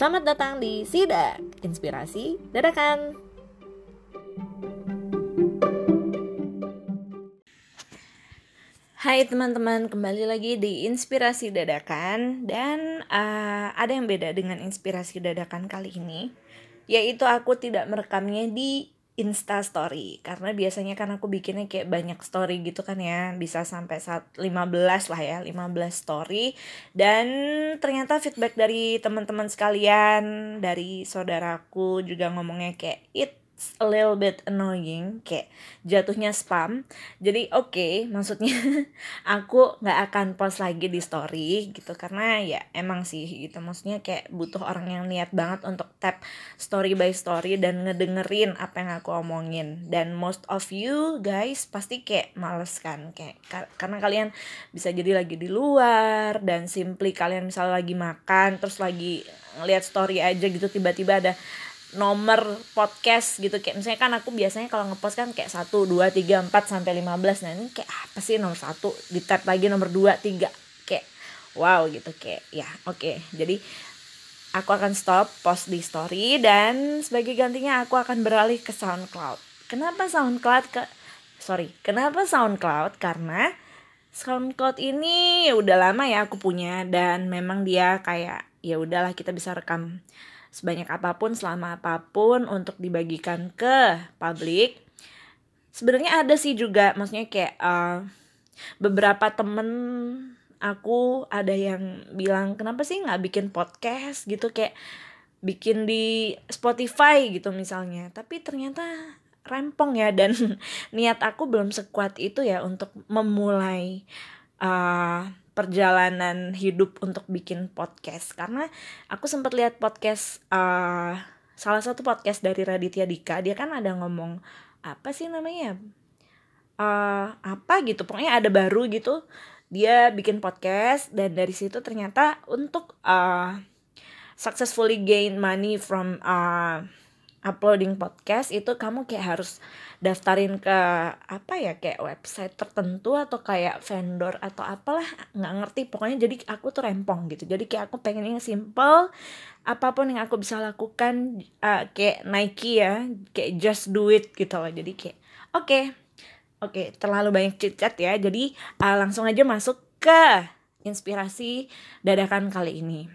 Selamat datang di Sidak, inspirasi dadakan. Hai teman-teman, kembali lagi di Inspirasi Dadakan dan uh, ada yang beda dengan Inspirasi Dadakan kali ini, yaitu aku tidak merekamnya di Insta Story. Karena biasanya kan aku bikinnya kayak banyak story gitu kan ya. Bisa sampai saat 15 lah ya 15 story. Dan ternyata feedback dari teman-teman sekalian dari saudaraku juga ngomongnya kayak it a little bit annoying kayak jatuhnya spam. Jadi oke okay, maksudnya aku nggak akan post lagi di story gitu karena ya emang sih gitu. Maksudnya kayak butuh orang yang niat banget untuk tap story by story dan ngedengerin apa yang aku omongin. Dan most of you guys pasti kayak males kan kayak karena kalian bisa jadi lagi di luar dan simply kalian misalnya lagi makan terus lagi ngeliat story aja gitu tiba-tiba ada nomor podcast gitu. Kayak misalnya kan aku biasanya kalau ngepost kan kayak satu dua tiga empat sampai lima belas. Nah ini kayak apa sih nomor satu? Di tab lagi nomor dua tiga. Kayak wow gitu. Kayak ya oke. Okay. jadi aku akan stop post di story dan sebagai gantinya aku akan beralih ke SoundCloud. Kenapa SoundCloud ke sorry kenapa SoundCloud? Karena SoundCloud ini udah lama ya aku punya dan memang dia kayak ya udahlah kita bisa rekam sebanyak apa pun selama apa pun untuk dibagikan ke publik. Sebenarnya ada sih juga maksudnya kayak uh, beberapa temen aku ada yang bilang kenapa sih nggak bikin podcast? gitu kayak bikin di Spotify gitu misalnya. Tapi ternyata rempong ya dan niat aku belum sekuat itu ya untuk memulai uh, perjalanan hidup untuk bikin podcast. Karena aku sempat lihat podcast uh, salah satu podcast dari Raditya Dika dia kan ada ngomong apa sih namanya? Uh, apa gitu pokoknya ada baru gitu. Dia bikin podcast dan dari situ ternyata untuk uh, successfully gain money from uh, uploading podcast itu kamu kayak harus daftarin ke apa ya kayak website tertentu atau kayak vendor atau apalah nggak ngerti. Pokoknya jadi aku tuh rempong gitu. Jadi kayak aku pengen yang simple apa pun yang aku bisa lakukan uh, kayak Nike ya kayak just do it gitu loh. Jadi kayak oke okay, oke okay, terlalu banyak cicat ya. Jadi uh, langsung aja masuk ke inspirasi dadakan kali ini.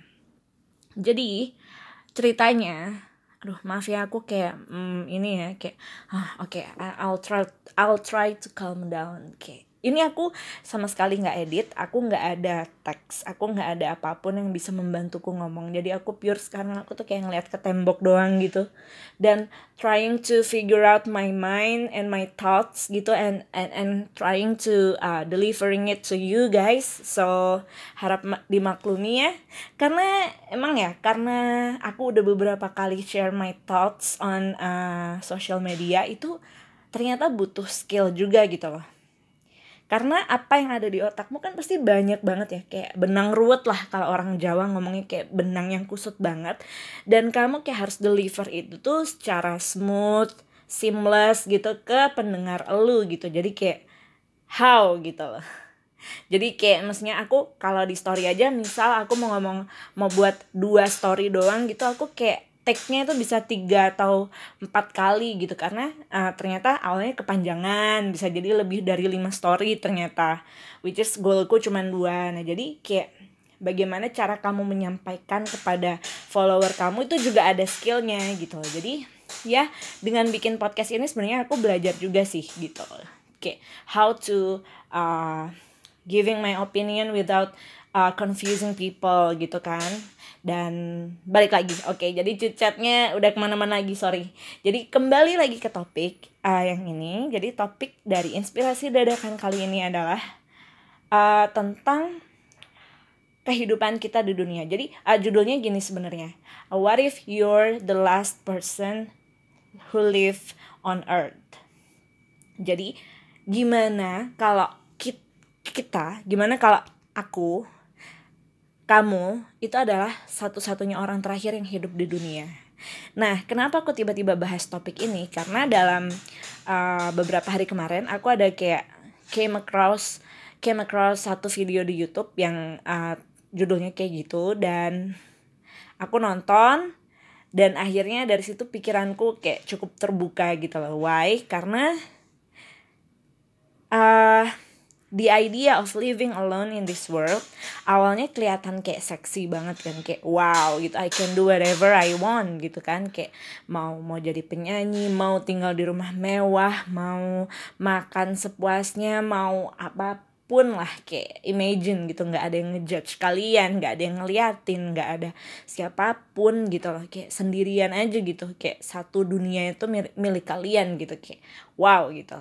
Jadi ceritanya aduh maaf ya aku kayak mm, ini ya kayak ah oke okay, I'll try I'll try to calm down kayak ini aku sama sekali nggak edit aku nggak ada teks aku nggak ada apa pun yang bisa membantuku ngomong. Jadi aku pure sekarang aku tuh kayak ngeliat ke tembok doang gitu. Dan trying to figure out my mind and my thoughts gitu and and and trying to uh, delivering it to you guys. So harap dimaklumi ya. Karena emang ya karena aku udah beberapa kali share my thoughts on uh, social media itu ternyata butuh skill juga gitu loh karena apa yang ada di otakmu kan pasti banyak banget ya kayak benang ruwet lah kalau orang Jawa ngomongnya kayak benang yang kusut banget. Dan kamu kayak harus deliver itu tuh secara smooth seamless gitu ke pendengar elu gitu. Jadi kayak how gitu loh. Jadi kayak maksudnya aku kalau di story aja misal aku mau ngomong mau buat dua story doang gitu aku kayak tag-nya itu bisa tiga atau empat kali gitu. Karena uh, ternyata awalnya kepanjangan bisa jadi lebih dari lima story ternyata which is goalku cuma dua. Nah jadi kayak bagaimana cara kamu menyampaikan kepada follower kamu itu juga ada skillnya gitu. Jadi ya dengan bikin podcast ini sebenarnya aku belajar juga sih gitu. Kayak how to uh, giving my opinion without uh, confusing people gitu kan dan balik lagi oke okay, jadi chatnya udah ke mana-mana lagi sorry. Jadi kembali lagi ke topik uh, yang ini. Jadi topik dari inspirasi dadakan kali ini adalah uh, tentang kehidupan kita di dunia. Jadi uh, judulnya gini sebenarnya. What if you're the last person who live on earth? Jadi gimana kalau kita gimana kalau aku kamu itu adalah satu-satunya orang terakhir yang hidup di dunia. Nah, kenapa aku tiba-tiba bahas topik ini? Karena dalam uh, beberapa hari kemarin aku ada kayak came across came across satu video di YouTube yang uh, judulnya kayak gitu dan aku nonton dan akhirnya dari situ pikiranku kayak cukup terbuka gitu loh why karena uh, the idea of living alone in this world awalnya kelihatan kayak seksi banget kan kayak wow gitu I can do whatever I want gitu kan kayak mau mau jadi penyanyi mau tinggal di rumah mewah mau makan sepuasnya mau apa pun lah kayak imagine gitu nggak ada yang ngejudge kalian nggak ada yang ngeliatin nggak ada siapa pun gitu loh kayak sendirian aja gitu kayak satu dunia itu milik, kalian gitu kayak wow gitu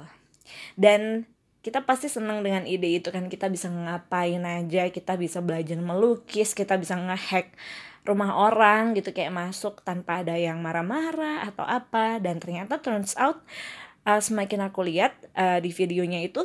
dan kita pasti senang dengan ide itu kan. Kita bisa ngapain aja kita bisa belajar melukis kita bisa ngehack rumah orang gitu kayak masuk tanpa ada yang marah-marah atau apa. Dan ternyata turns out uh, semakin aku lihat uh, di videonya itu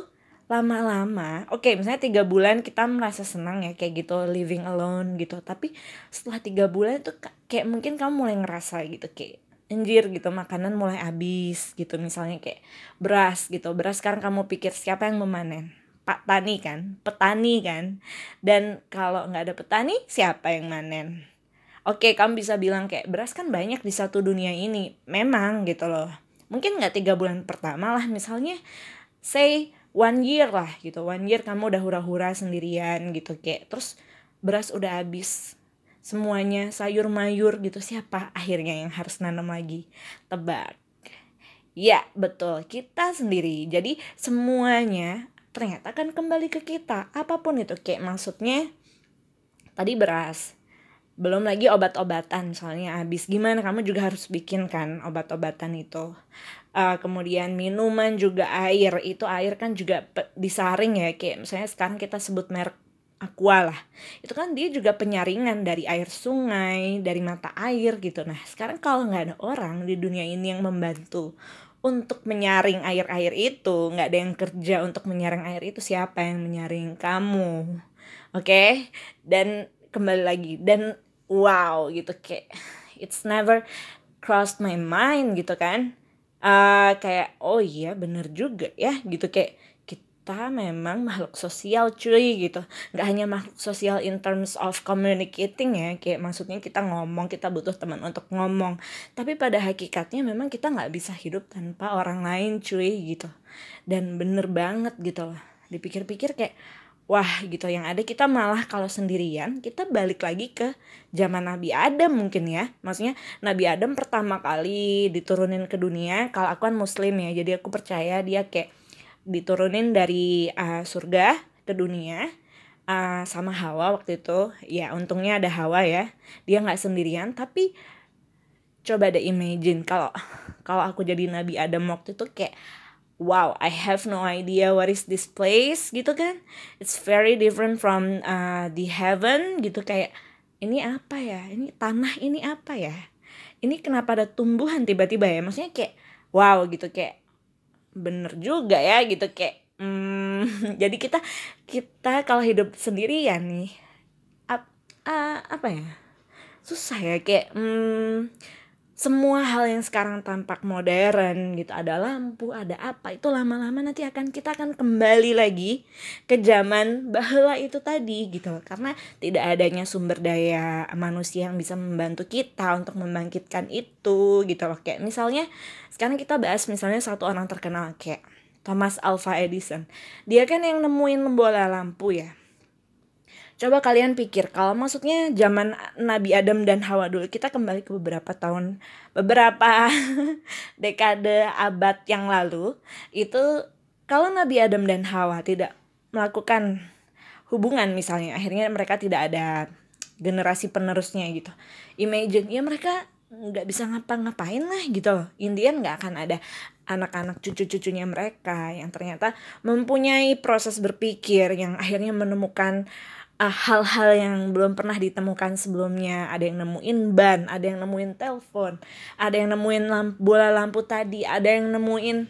lama-lama oke okay, misalnya tiga bulan kita merasa senang ya kayak gitu living alone gitu. Tapi setelah tiga bulan itu kayak mungkin kamu mulai ngerasa gitu kayak anjir gitu makanan mulai habis gitu misalnya kayak beras gitu. Beras sekarang kamu pikir siapa yang memanen? Pak tani kan? Petani kan? Dan kalau nggak ada petani siapa yang manen? Oke kamu bisa bilang kayak beras kan banyak di satu dunia ini. Memang gitu loh. Mungkin nggak tiga bulan pertama lah misalnya say one year lah gitu. One year kamu udah hura-hura sendirian gitu kayak. Terus beras udah habis semuanya sayur mayur gitu siapa akhirnya yang harus nanam lagi? Tebak. Ya betul kita sendiri. Jadi semuanya ternyata kan kembali ke kita. Apa pun itu kayak maksudnya tadi beras. Belum lagi obat-obatan soalnya habis. Gimana? Kamu juga harus bikin kan obat-obatan itu. Uh, kemudian minuman juga air. Itu air kan juga disaring ya kayak misalnya sekarang kita sebut merek aqua lah. Itu kan dia juga penyaringan dari air sungai dari mata air gitu. Nah sekarang kalau nggak ada orang di dunia ini yang membantu untuk menyaring air-air itu nggak ada yang kerja untuk menyaring air itu siapa yang menyaring? Kamu. Oke? Okay? dan kembali lagi. Dan wow gitu. Kayak it's never crossed my mind gitu kan. Uh, kayak oh iya bener juga ya gitu. Kayak kita memang makhluk sosial cuy gitu. Nggak hanya makhluk sosial in terms of communicating ya kayak maksudnya kita ngomong kita butuh teman untuk ngomong. Tapi pada hakikatnya memang kita nggak bisa hidup tanpa orang lain cuy gitu. Dan bener banget gitu loh. Dipikir-pikir kayak wah gitu yang ada kita malah kalau sendirian kita balik lagi ke zaman Nabi Adam mungkin ya. Maksudnya Nabi Adam pertama kali diturunin ke dunia kalau aku kan muslim ya jadi aku percaya dia kayak diturunin dari uh, surga ke dunia uh, sama Hawa waktu itu. Ya untungnya ada Hawa ya. Dia nggak sendirian tapi coba deh imagine kalau kalau aku jadi Nabi Adam waktu itu kayak wow I have no idea what is this place gitu kan. It's very different from uh, the heaven gitu. Kayak ini apa ya? Ini tanah ini apa ya? Ini kenapa ada tumbuhan tiba-tiba ya? Maksudnya kayak wow gitu. Kayak bener juga ya gitu. Kayak hmm, jadi kita kita kalau hidup sendirian nih ap, uh, apa ya susah ya. Kayak hmm, semua hal yang sekarang tampak modern gitu ada lampu ada apa itu lama-lama nanti akan kita akan kembali lagi ke zaman bahwa itu tadi gitu. Karena tidak adanya sumber daya manusia yang bisa membantu kita untuk membangkitkan itu gitu loh. Kayak misalnya sekarang kita bahas misalnya satu orang terkenal kayak Thomas Alva Edison. Dia kan yang nemuin bola lampu ya Coba kalian pikir kalau maksudnya zaman Nabi Adam dan Hawa dulu kita kembali ke beberapa tahun beberapa dekade abad yang lalu itu kalau Nabi Adam dan Hawa tidak melakukan hubungan misalnya akhirnya mereka tidak ada generasi penerusnya gitu. Imagine ya mereka nggak bisa ngapa-ngapain lah gitu Indian nggak akan ada anak-anak cucu-cucunya mereka yang ternyata mempunyai proses berpikir yang akhirnya menemukan ah, hal-hal yang belum pernah ditemukan sebelumnya. Ada yang nemuin ban ada yang nemuin telepon ada yang nemuin lampu, bola lampu tadi ada yang nemuin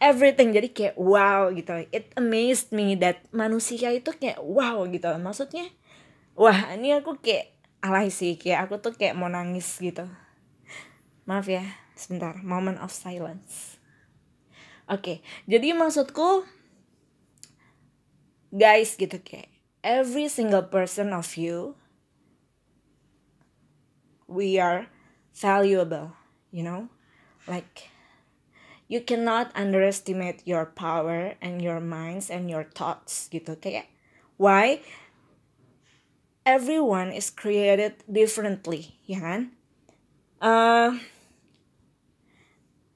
everything. Jadi kayak wow gitu. It amazed me that manusia itu kayak wow gitu. Maksudnya wah ini aku kayak alay sih. Kayak aku tuh kayak mau nangis gitu. Maaf ya sebentar. Moment of silence. Oke okay, jadi maksudku guys gitu kayak every single person of you we are valuable you know? Like you cannot underestimate your power and your minds and your thoughts gitu kayak why? Everyone is created differently ya kan? Uh,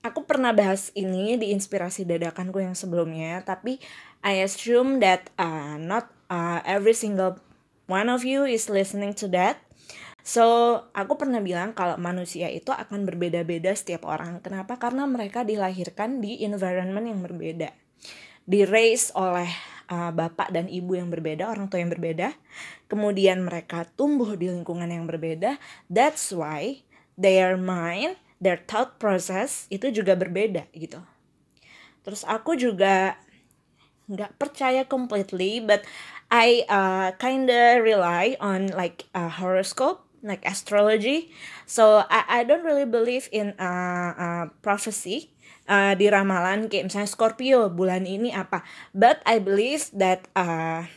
aku pernah bahas ini di inspirasi dadakanku yang sebelumnya tapi I assume that uh, not uh, every single one of you is listening to that So, aku pernah bilang kalau manusia itu akan berbeda-beda setiap orang. Kenapa? Karena mereka dilahirkan di environment yang berbeda. Di raise oleh uh, bapak dan ibu yang berbeda, orang tua yang berbeda. Kemudian mereka tumbuh di lingkungan yang berbeda. That's why their mind, their thought process itu juga berbeda gitu. Terus aku juga nggak percaya completely, but I uh, kinda rely on like a horoscope like astrology. So I I don't really believe in uh, uh, prophecy uh, di ramalan kayak misalnya Scorpio bulan ini apa. But I believe that uh,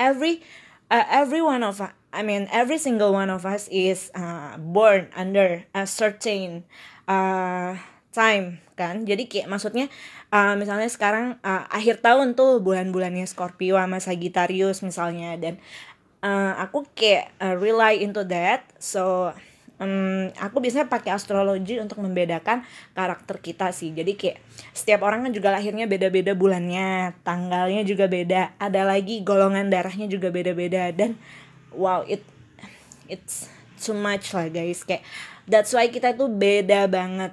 every uh, every one of I mean every single one of us is uh, born under a certain uh, time kan. Jadi kayak maksudnya uh, misalnya sekarang uh, akhir tahun tuh bulan-bulannya Scorpio sama Sagittarius misalnya dan uh, aku kayak uh, rely into that. So um, aku biasanya pakai astrologi untuk membedakan karakter kita sih. Jadi kayak setiap orang kan juga lahirnya beda-beda bulannya tanggalnya juga beda ada lagi golongan darahnya juga beda-beda dan wow it it's too much lah guys. Kayak that's why kita tuh beda banget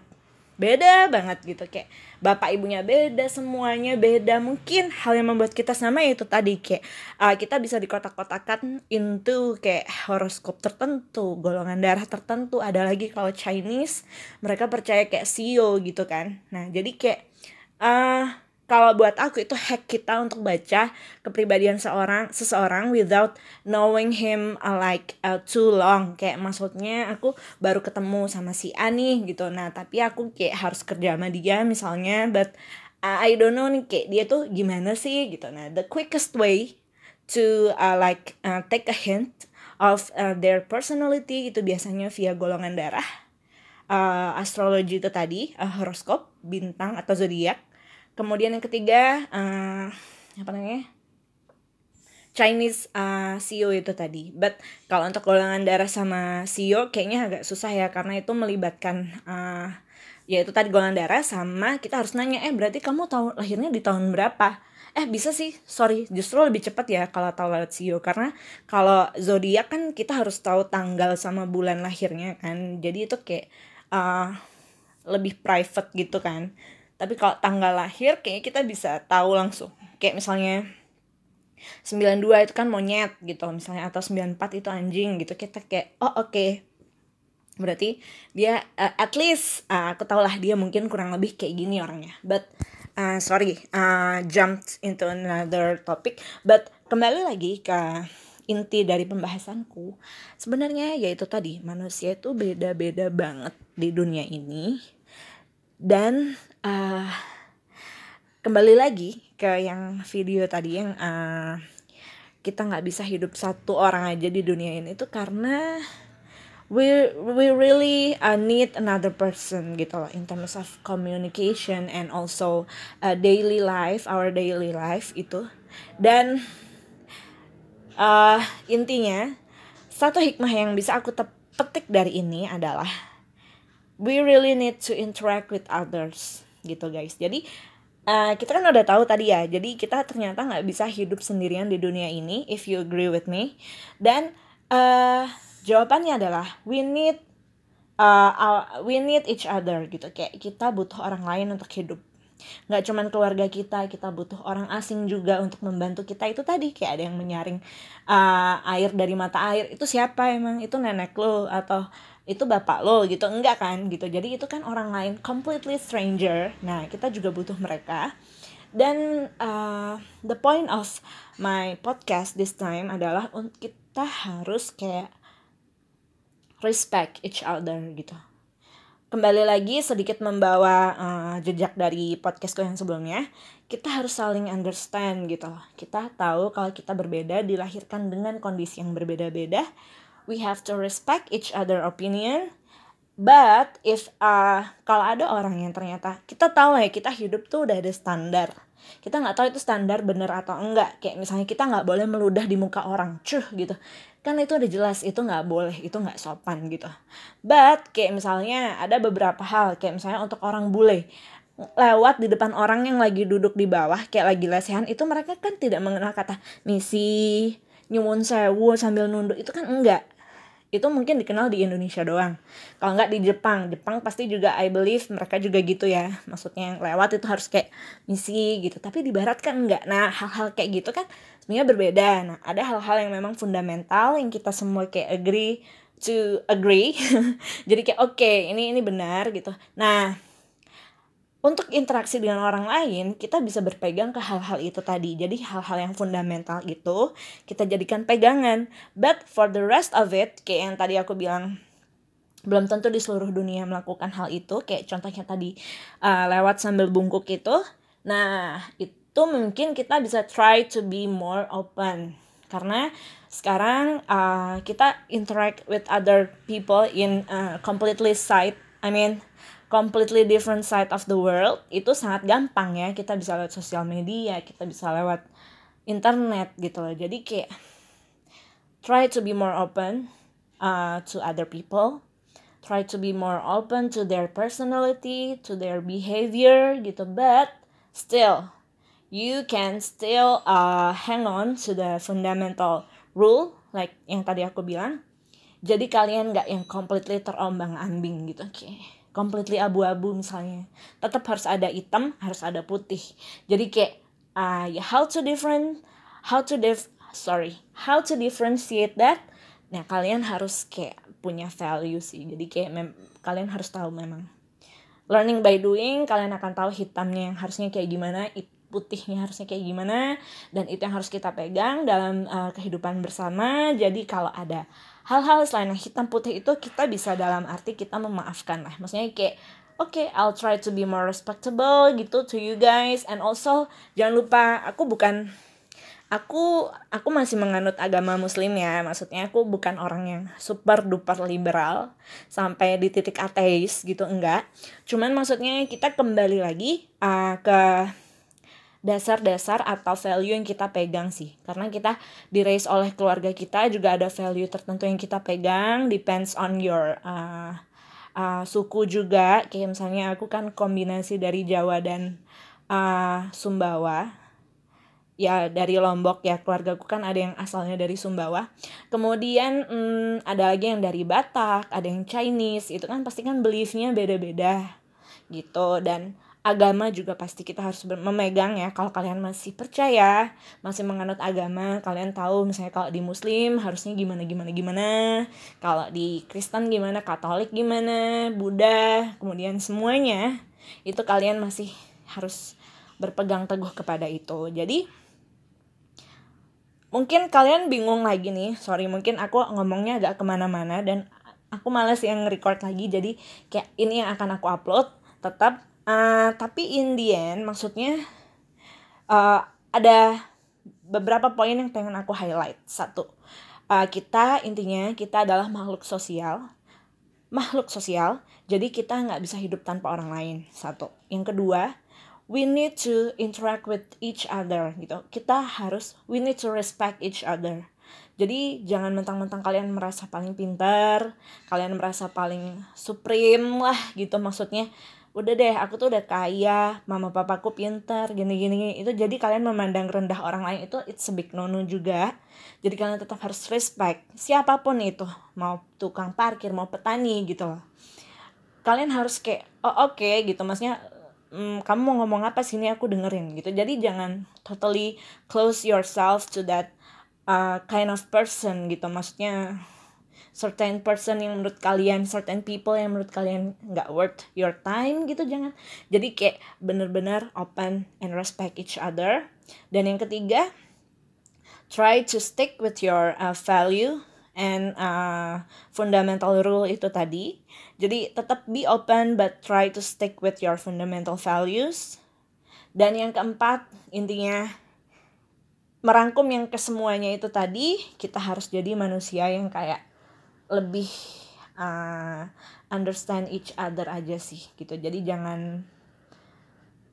beda banget gitu kayak bapak ibunya beda semuanya beda. Mungkin hal yang membuat kita sama itu tadi kayak uh, kita bisa dikotak-kotakan into kayak horoskop tertentu golongan darah tertentu. Ada lagi kalau Chinese mereka percaya kayak CEO gitu kan. Nah jadi kayak uh, kalau buat aku itu hack kita untuk baca kepribadian seorang seseorang without knowing him uh, like uh, too long. Kayak maksudnya aku baru ketemu sama si Ani gitu. Nah tapi aku kayak harus kerja sama dia misalnya but uh, I don't know nih kayak dia tuh gimana sih gitu. Nah the quickest way to uh, like uh, take a hint of uh, their personality itu biasanya via golongan darah. Uh, astrologi itu tadi uh, horoskop bintang atau zodiak kemudian yang ketiga uh, apa namanya Chinese uh, CEO itu tadi. But kalau untuk golongan darah sama CEO kayaknya agak susah ya karena itu melibatkan uh, ya itu tadi golongan darah sama kita harus nanya eh berarti kamu tahu lahirnya di tahun berapa? Eh bisa sih, sorry justru lebih cepat ya kalau tahu lewat CEO karena kalau zodiak kan kita harus tahu tanggal sama bulan lahirnya kan. Jadi itu kayak uh, lebih private gitu kan tapi kalau tanggal lahir kayaknya kita bisa tahu langsung. Kayak misalnya 92 itu kan monyet gitu misalnya atau 94 itu anjing gitu. Kita kayak oh oke. Okay. berarti dia uh, at least uh, aku tau lah dia mungkin kurang lebih kayak gini orangnya. But uh, sorry uh, jumped into another topic. But kembali lagi ke inti dari pembahasanku. Sebenarnya yaitu tadi manusia itu beda-beda banget di dunia ini. Dan uh, kembali lagi ke yang video tadi yang uh, kita nggak bisa hidup satu orang aja di dunia ini itu karena we we really uh, need another person gitu loh in terms of communication and also uh, daily life our daily life itu. Dan uh, intinya satu hikmah yang bisa aku petik dari ini adalah we really need to interact with others gitu guys. Jadi uh, kita kan udah tahu tadi ya. Jadi kita ternyata nggak bisa hidup sendirian di dunia ini if you agree with me. Dan uh, jawabannya adalah we need uh, our, we need each other gitu. Kayak kita butuh orang lain untuk hidup. Nggak cuman keluarga kita kita butuh orang asing juga untuk membantu kita. Itu tadi kayak ada yang menyaring uh, air dari mata air. Itu siapa emang? Itu nenek lo atau itu bapak lo gitu. Enggak kan gitu. Jadi itu kan orang lain completely stranger. Nah kita juga butuh mereka. Dan uh, the point of my podcast this time adalah kita harus kayak respect each other gitu. Kembali lagi sedikit membawa uh, jejak dari podcastku yang sebelumnya. Kita harus saling understand gitu. Kita tahu kalau kita berbeda dilahirkan dengan kondisi yang berbeda-beda we have to respect each other opinion. But if uh, kalau ada orang yang ternyata kita tahu ya kita hidup tuh udah ada standar. Kita nggak tahu itu standar bener atau enggak. Kayak misalnya kita nggak boleh meludah di muka orang cuh gitu. Kan itu udah jelas itu nggak boleh itu nggak sopan gitu. But kayak misalnya ada beberapa hal kayak misalnya untuk orang bule. Lewat di depan orang yang lagi duduk di bawah kayak lagi lesehan itu mereka kan tidak mengenal kata misi nyumun sewu sambil nunduk itu kan enggak itu mungkin dikenal di Indonesia doang. Kalau nggak di Jepang. Jepang pasti juga I believe mereka juga gitu ya. Maksudnya yang lewat itu harus kayak misi gitu. Tapi di Barat kan enggak nah hal-hal kayak gitu kan sebenarnya berbeda. Nah ada hal-hal yang memang fundamental yang kita semua kayak agree to agree. Jadi kayak oke okay, ini ini benar gitu. Nah untuk interaksi dengan orang lain, kita bisa berpegang ke hal-hal itu tadi. Jadi hal-hal yang fundamental itu kita jadikan pegangan. But for the rest of it, kayak yang tadi aku bilang, belum tentu di seluruh dunia melakukan hal itu. Kayak contohnya tadi uh, lewat sambil bungkuk itu. Nah, itu mungkin kita bisa try to be more open. Karena sekarang uh, kita interact with other people in uh, completely side. I mean, completely different side of the world itu sangat gampang ya. Kita bisa lewat sosial media kita bisa lewat internet gitu loh. Jadi kayak try to be more open uh, to other people. Try to be more open to their personality to their behavior gitu. But still you can still uh, hang on to the fundamental rule like yang tadi aku bilang. Jadi kalian nggak yang completely terombang ambing gitu oke completely abu-abu misalnya. Tetap harus ada hitam harus ada putih. Jadi kayak uh, how to different how to dif sorry how to differentiate that? Nah kalian harus kayak punya value sih. Jadi kayak mem kalian harus tahu memang. Learning by doing kalian akan tahu hitamnya yang harusnya kayak gimana putihnya harusnya kayak gimana dan itu yang harus kita pegang dalam uh, kehidupan bersama. Jadi kalau ada hal-hal selain hitam putih itu kita bisa dalam arti kita memaafkan lah. Maksudnya kayak oke okay, I'll try to be more respectable gitu to you guys. And also jangan lupa aku bukan aku aku masih menganut agama muslim ya. Maksudnya aku bukan orang yang super duper liberal sampai di titik ateis gitu enggak. Cuman maksudnya kita kembali lagi uh, ke dasar-dasar atau value yang kita pegang sih. Karena kita di raise oleh keluarga kita juga ada value tertentu yang kita pegang depends on your uh, uh, suku juga. Kayak misalnya aku kan kombinasi dari Jawa dan uh, Sumbawa. Ya dari Lombok ya keluargaku kan ada yang asalnya dari Sumbawa. Kemudian hmm, ada lagi yang dari Batak ada yang Chinese. Itu kan pasti kan beliefnya beda-beda gitu. Dan agama juga pasti kita harus memegang ya. Kalau kalian masih percaya masih menganut agama kalian tahu misalnya kalau di muslim harusnya gimana gimana gimana. Kalau di Kristen gimana Katolik gimana Buddha kemudian semuanya itu kalian masih harus berpegang teguh kepada itu. Jadi mungkin kalian bingung lagi nih. Sorry mungkin aku ngomongnya agak ke mana-mana dan aku males yang record lagi. Jadi kayak ini yang akan aku upload. Tetap uh, tapi in the end maksudnya uh, ada beberapa poin yang pengen aku highlight. Satu uh, kita intinya kita adalah makhluk sosial. Makhluk sosial jadi kita nggak bisa hidup tanpa orang lain. Satu. Yang kedua we need to interact with each other gitu. Kita harus we need to respect each other. Jadi jangan mentang-mentang kalian merasa paling pintar kalian merasa paling supreme lah gitu. Maksudnya udah deh aku tuh udah kaya mama papaku pintar gini gini itu jadi kalian memandang rendah orang lain itu it's a big no no juga. Jadi kalian tetap harus respect siapa pun itu mau tukang parkir mau petani gitu loh. Kalian harus kayak oh oke okay, gitu. Maksudnya mm, kamu mau ngomong apa sini aku dengerin gitu. Jadi jangan totally close yourself to that uh, kind of person gitu. Maksudnya certain person yang menurut kalian certain people yang menurut kalian nggak worth your time gitu jangan. Jadi kayak bener-bener open and respect each other. Dan yang ketiga try to stick with your uh, value and uh, fundamental rule itu tadi. Jadi tetap be open but try to stick with your fundamental values. Dan yang keempat intinya merangkum yang kesemuanya itu tadi kita harus jadi manusia yang kayak lebih uh, understand each other aja sih gitu. Jadi jangan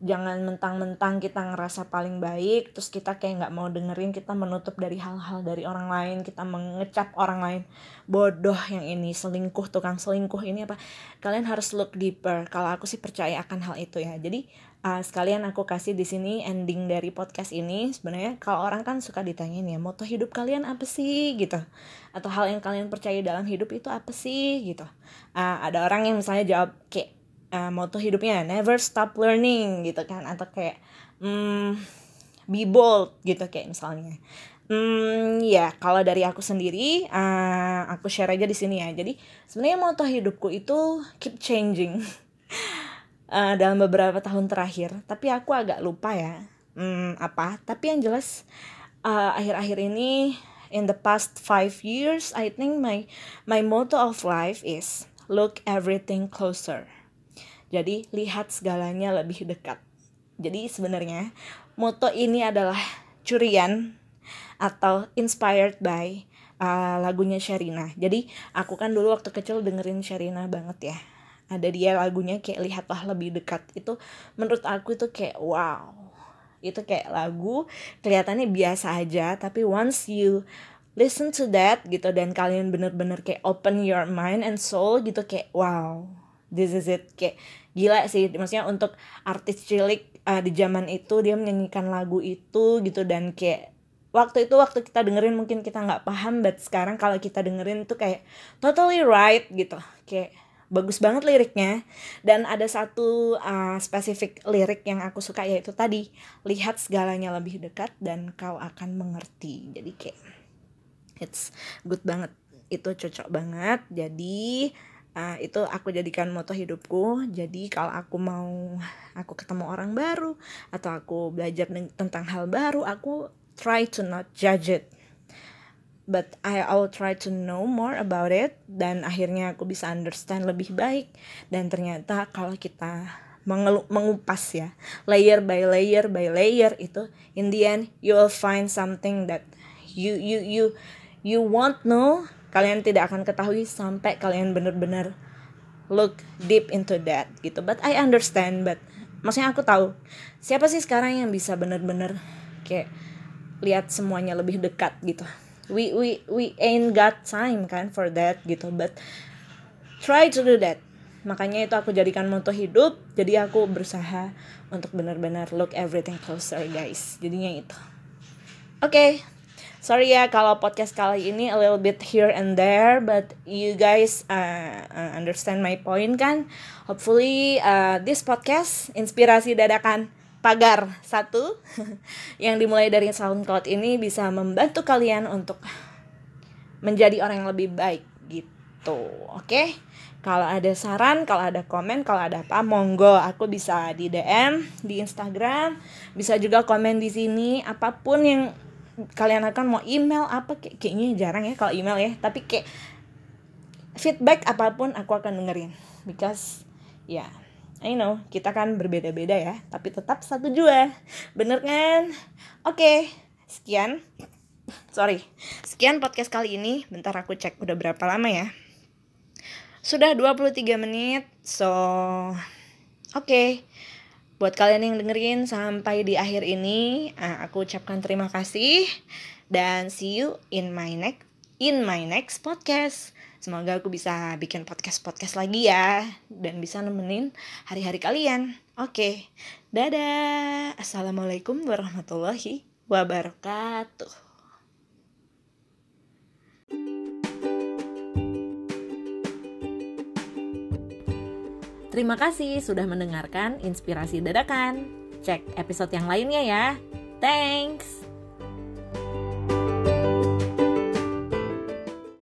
jangan mentang-mentang kita ngerasa paling baik terus kita kayak nggak mau dengerin kita menutup dari hal-hal dari orang lain kita mengecap orang lain. Bodoh yang ini selingkuh tukang selingkuh ini apa? Kalian harus look deeper. Kalau aku sih percaya akan hal itu ya. Jadi uh, sekalian aku kasih di sini ending dari podcast ini. Sebenarnya kalau orang kan suka ditanyain ya moto hidup kalian apa sih gitu. Atau hal yang kalian percaya dalam hidup itu apa sih gitu. Uh, ada orang yang misalnya jawab kayak uh, moto hidupnya never stop learning gitu kan. Atau kayak hmm, be bold gitu kayak misalnya. Hmm, ya kalau dari aku sendiri, uh, aku share aja di sini ya. Jadi sebenarnya moto hidupku itu keep changing uh, dalam beberapa tahun terakhir. Tapi aku agak lupa ya, hmm, apa. Tapi yang jelas akhir-akhir uh, ini, in the past five years, I think my my motto of life is look everything closer. Jadi lihat segalanya lebih dekat. Jadi sebenarnya moto ini adalah curian atau inspired by uh, lagunya Sherina. Jadi aku kan dulu waktu kecil dengerin Sherina banget ya. Ada dia lagunya kayak lihatlah lebih dekat. Itu menurut aku itu kayak wow. Itu kayak lagu kelihatannya biasa aja tapi once you listen to that gitu dan kalian bener-bener kayak open your mind and soul gitu kayak wow this is it kayak gila sih maksudnya untuk artis cilik uh, di zaman itu dia menyanyikan lagu itu gitu dan kayak waktu itu waktu kita dengerin mungkin kita nggak paham but sekarang kalau kita dengerin tuh kayak totally right gitu kayak bagus banget liriknya. Dan ada satu uh, spesifik lirik yang aku suka yaitu tadi lihat segalanya lebih dekat dan kau akan mengerti. Jadi kayak it's good banget. Itu cocok banget. Jadi uh, itu aku jadikan moto hidupku. Jadi kalau aku mau aku ketemu orang baru atau aku belajar tentang hal baru aku try to not judge it but I will try to know more about it. Dan akhirnya aku bisa understand lebih baik. Dan ternyata kalau kita mengupas ya layer by layer by layer itu in the end you will find something that you you you you won't know. Kalian tidak akan ketahui sampai kalian benar-benar look deep into that gitu. But I understand but maksudnya aku tahu siapa sih sekarang yang bisa benar-benar kayak lihat semuanya lebih dekat gitu we we we ain't got time kan for that gitu but try to do that. Makanya itu aku jadikan moto hidup jadi aku berusaha untuk benar-benar look everything closer guys. Jadinya itu. Oke okay, sorry ya kalau podcast kali ini a little bit here and there but you guys uh, uh, understand my point kan? Hopefully uh, this podcast inspirasi dadakan pagar satu. Yang dimulai dari SoundCloud ini bisa membantu kalian untuk menjadi orang yang lebih baik gitu. Oke? Okay? kalau ada saran, kalau ada komen, kalau ada apa, monggo. Aku bisa di DM di Instagram, bisa juga komen di sini. Apa pun yang kalian akan mau email apa kayak kayaknya jarang ya kalau email ya. Tapi kayak feedback apa pun aku akan dengerin. Because ya yeah, I know kita kan berbeda-beda ya tapi tetap satu jua. Bener kan? Oke okay, sekian. Sorry. Sekian podcast kali ini. Bentar aku cek udah berapa lama ya. Sudah 23 menit so oke. Okay buat kalian yang dengerin sampai di akhir ini uh, aku ucapkan terima kasih. Dan see you in my next in my next podcast semoga aku bisa bikin podcast podcast lagi ya dan bisa nemenin hari-hari kalian oke dadah assalamualaikum warahmatullahi wabarakatuh Terima kasih sudah mendengarkan Inspirasi Dadakan. Cek episode yang lainnya ya. Thanks.